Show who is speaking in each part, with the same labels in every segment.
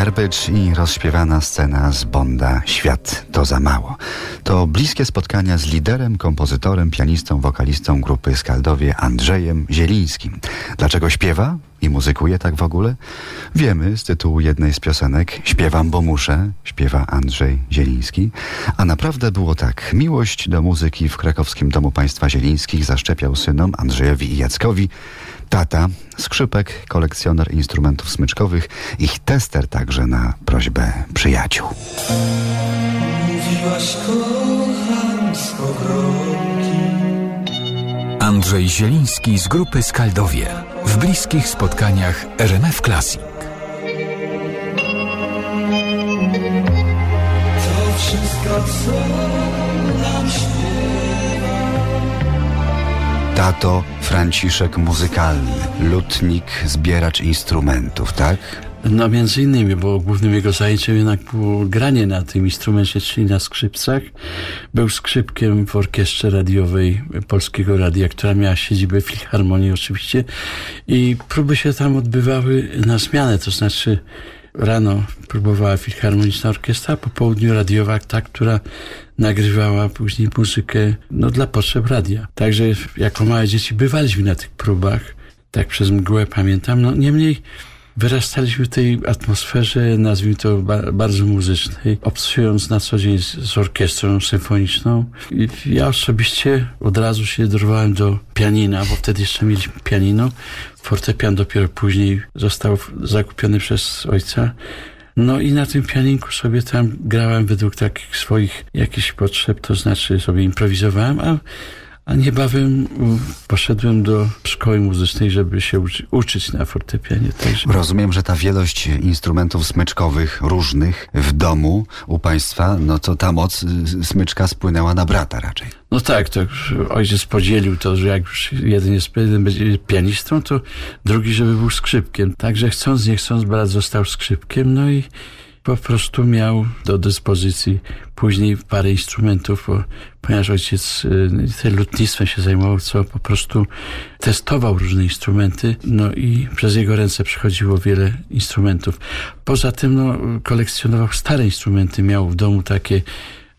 Speaker 1: Garbage i rozśpiewana scena z Bonda Świat to za mało. To bliskie spotkania z liderem, kompozytorem, pianistą, wokalistą grupy Skaldowie Andrzejem Zielińskim. Dlaczego śpiewa i muzykuje tak w ogóle? Wiemy z tytułu jednej z piosenek Śpiewam, bo muszę, śpiewa Andrzej Zieliński. A naprawdę było tak. Miłość do muzyki w krakowskim Domu Państwa Zielińskich zaszczepiał synom Andrzejowi i Jackowi. Tata, skrzypek, kolekcjoner instrumentów smyczkowych, ich tester także na prośbę przyjaciół. Mówiłaś kocham z
Speaker 2: Andrzej Zieliński z grupy Skaldowie w bliskich spotkaniach RMF Classic. To wszystko, co nam
Speaker 1: Tato Franciszek muzykalny, lutnik, zbieracz instrumentów, tak?
Speaker 3: No między innymi, bo głównym jego zajęciem jednak było granie na tym instrumencie, czyli na skrzypcach. Był skrzypkiem w orkiestrze radiowej Polskiego Radia, która miała siedzibę w Filharmonii oczywiście i próby się tam odbywały na zmianę, to znaczy rano próbowała Filharmoniczna Orkiestra, po południu radiowa ta, która nagrywała później muzykę no, dla potrzeb radia. Także jako małe dzieci bywaliśmy na tych próbach, tak przez mgłę pamiętam. No niemniej wyrastaliśmy w tej atmosferze, nazwijmy to bardzo muzycznej, obcując na co dzień z, orkiestrą symfoniczną. I ja osobiście od razu się dorwałem do pianina, bo wtedy jeszcze mieliśmy pianino. Fortepian dopiero później został zakupiony przez ojca. No i na tym pianinku sobie tam grałem według takich swoich jakichś potrzeb, to znaczy sobie improwizowałem, a a niebawem poszedłem do szkoły muzycznej, żeby się uczy, uczyć na fortepianie.
Speaker 1: Także... Rozumiem, że ta wielość instrumentów smyczkowych różnych w domu u państwa, no to ta moc y, smyczka spłynęła na brata raczej.
Speaker 3: No tak, to ojciec podzielił to, że jak już jeden jest jeden będzie pianistą, to drugi, żeby był skrzypkiem. Także chcąc, nie chcąc, brat został skrzypkiem, no i po prostu miał do dyspozycji później parę instrumentów, bo, ponieważ ojciec y, lutnictwem się zajmował, co po prostu testował różne instrumenty, no i przez jego ręce przychodziło wiele instrumentów. Poza tym no, kolekcjonował stare instrumenty, miał w domu takie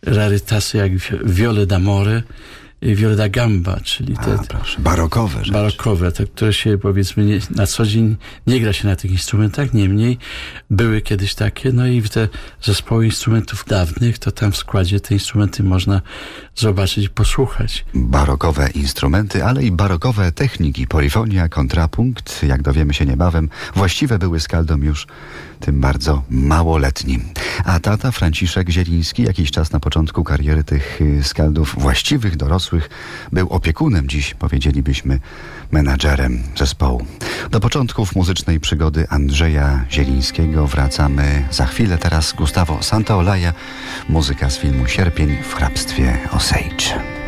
Speaker 3: rarytasy jak Viole d'Amore, Violeta Gamba, czyli te
Speaker 1: A, proszę, barokowe rzeczy.
Speaker 3: Barokowe, te, które się powiedzmy nie, na co dzień nie gra się na tych instrumentach, niemniej były kiedyś takie, no i w te zespoły instrumentów dawnych, to tam w składzie te instrumenty można zobaczyć, posłuchać.
Speaker 1: Barokowe instrumenty, ale i barokowe techniki, polifonia, kontrapunkt, jak dowiemy się niebawem, właściwe były skaldom już tym bardzo małoletnim. A tata Franciszek Zieliński jakiś czas na początku kariery tych y, skaldów właściwych, dorosłych był opiekunem, dziś powiedzielibyśmy menadżerem zespołu. Do początków muzycznej przygody Andrzeja Zielińskiego wracamy za chwilę. Teraz Gustavo Santaolalla, muzyka z filmu Sierpień w hrabstwie Osage.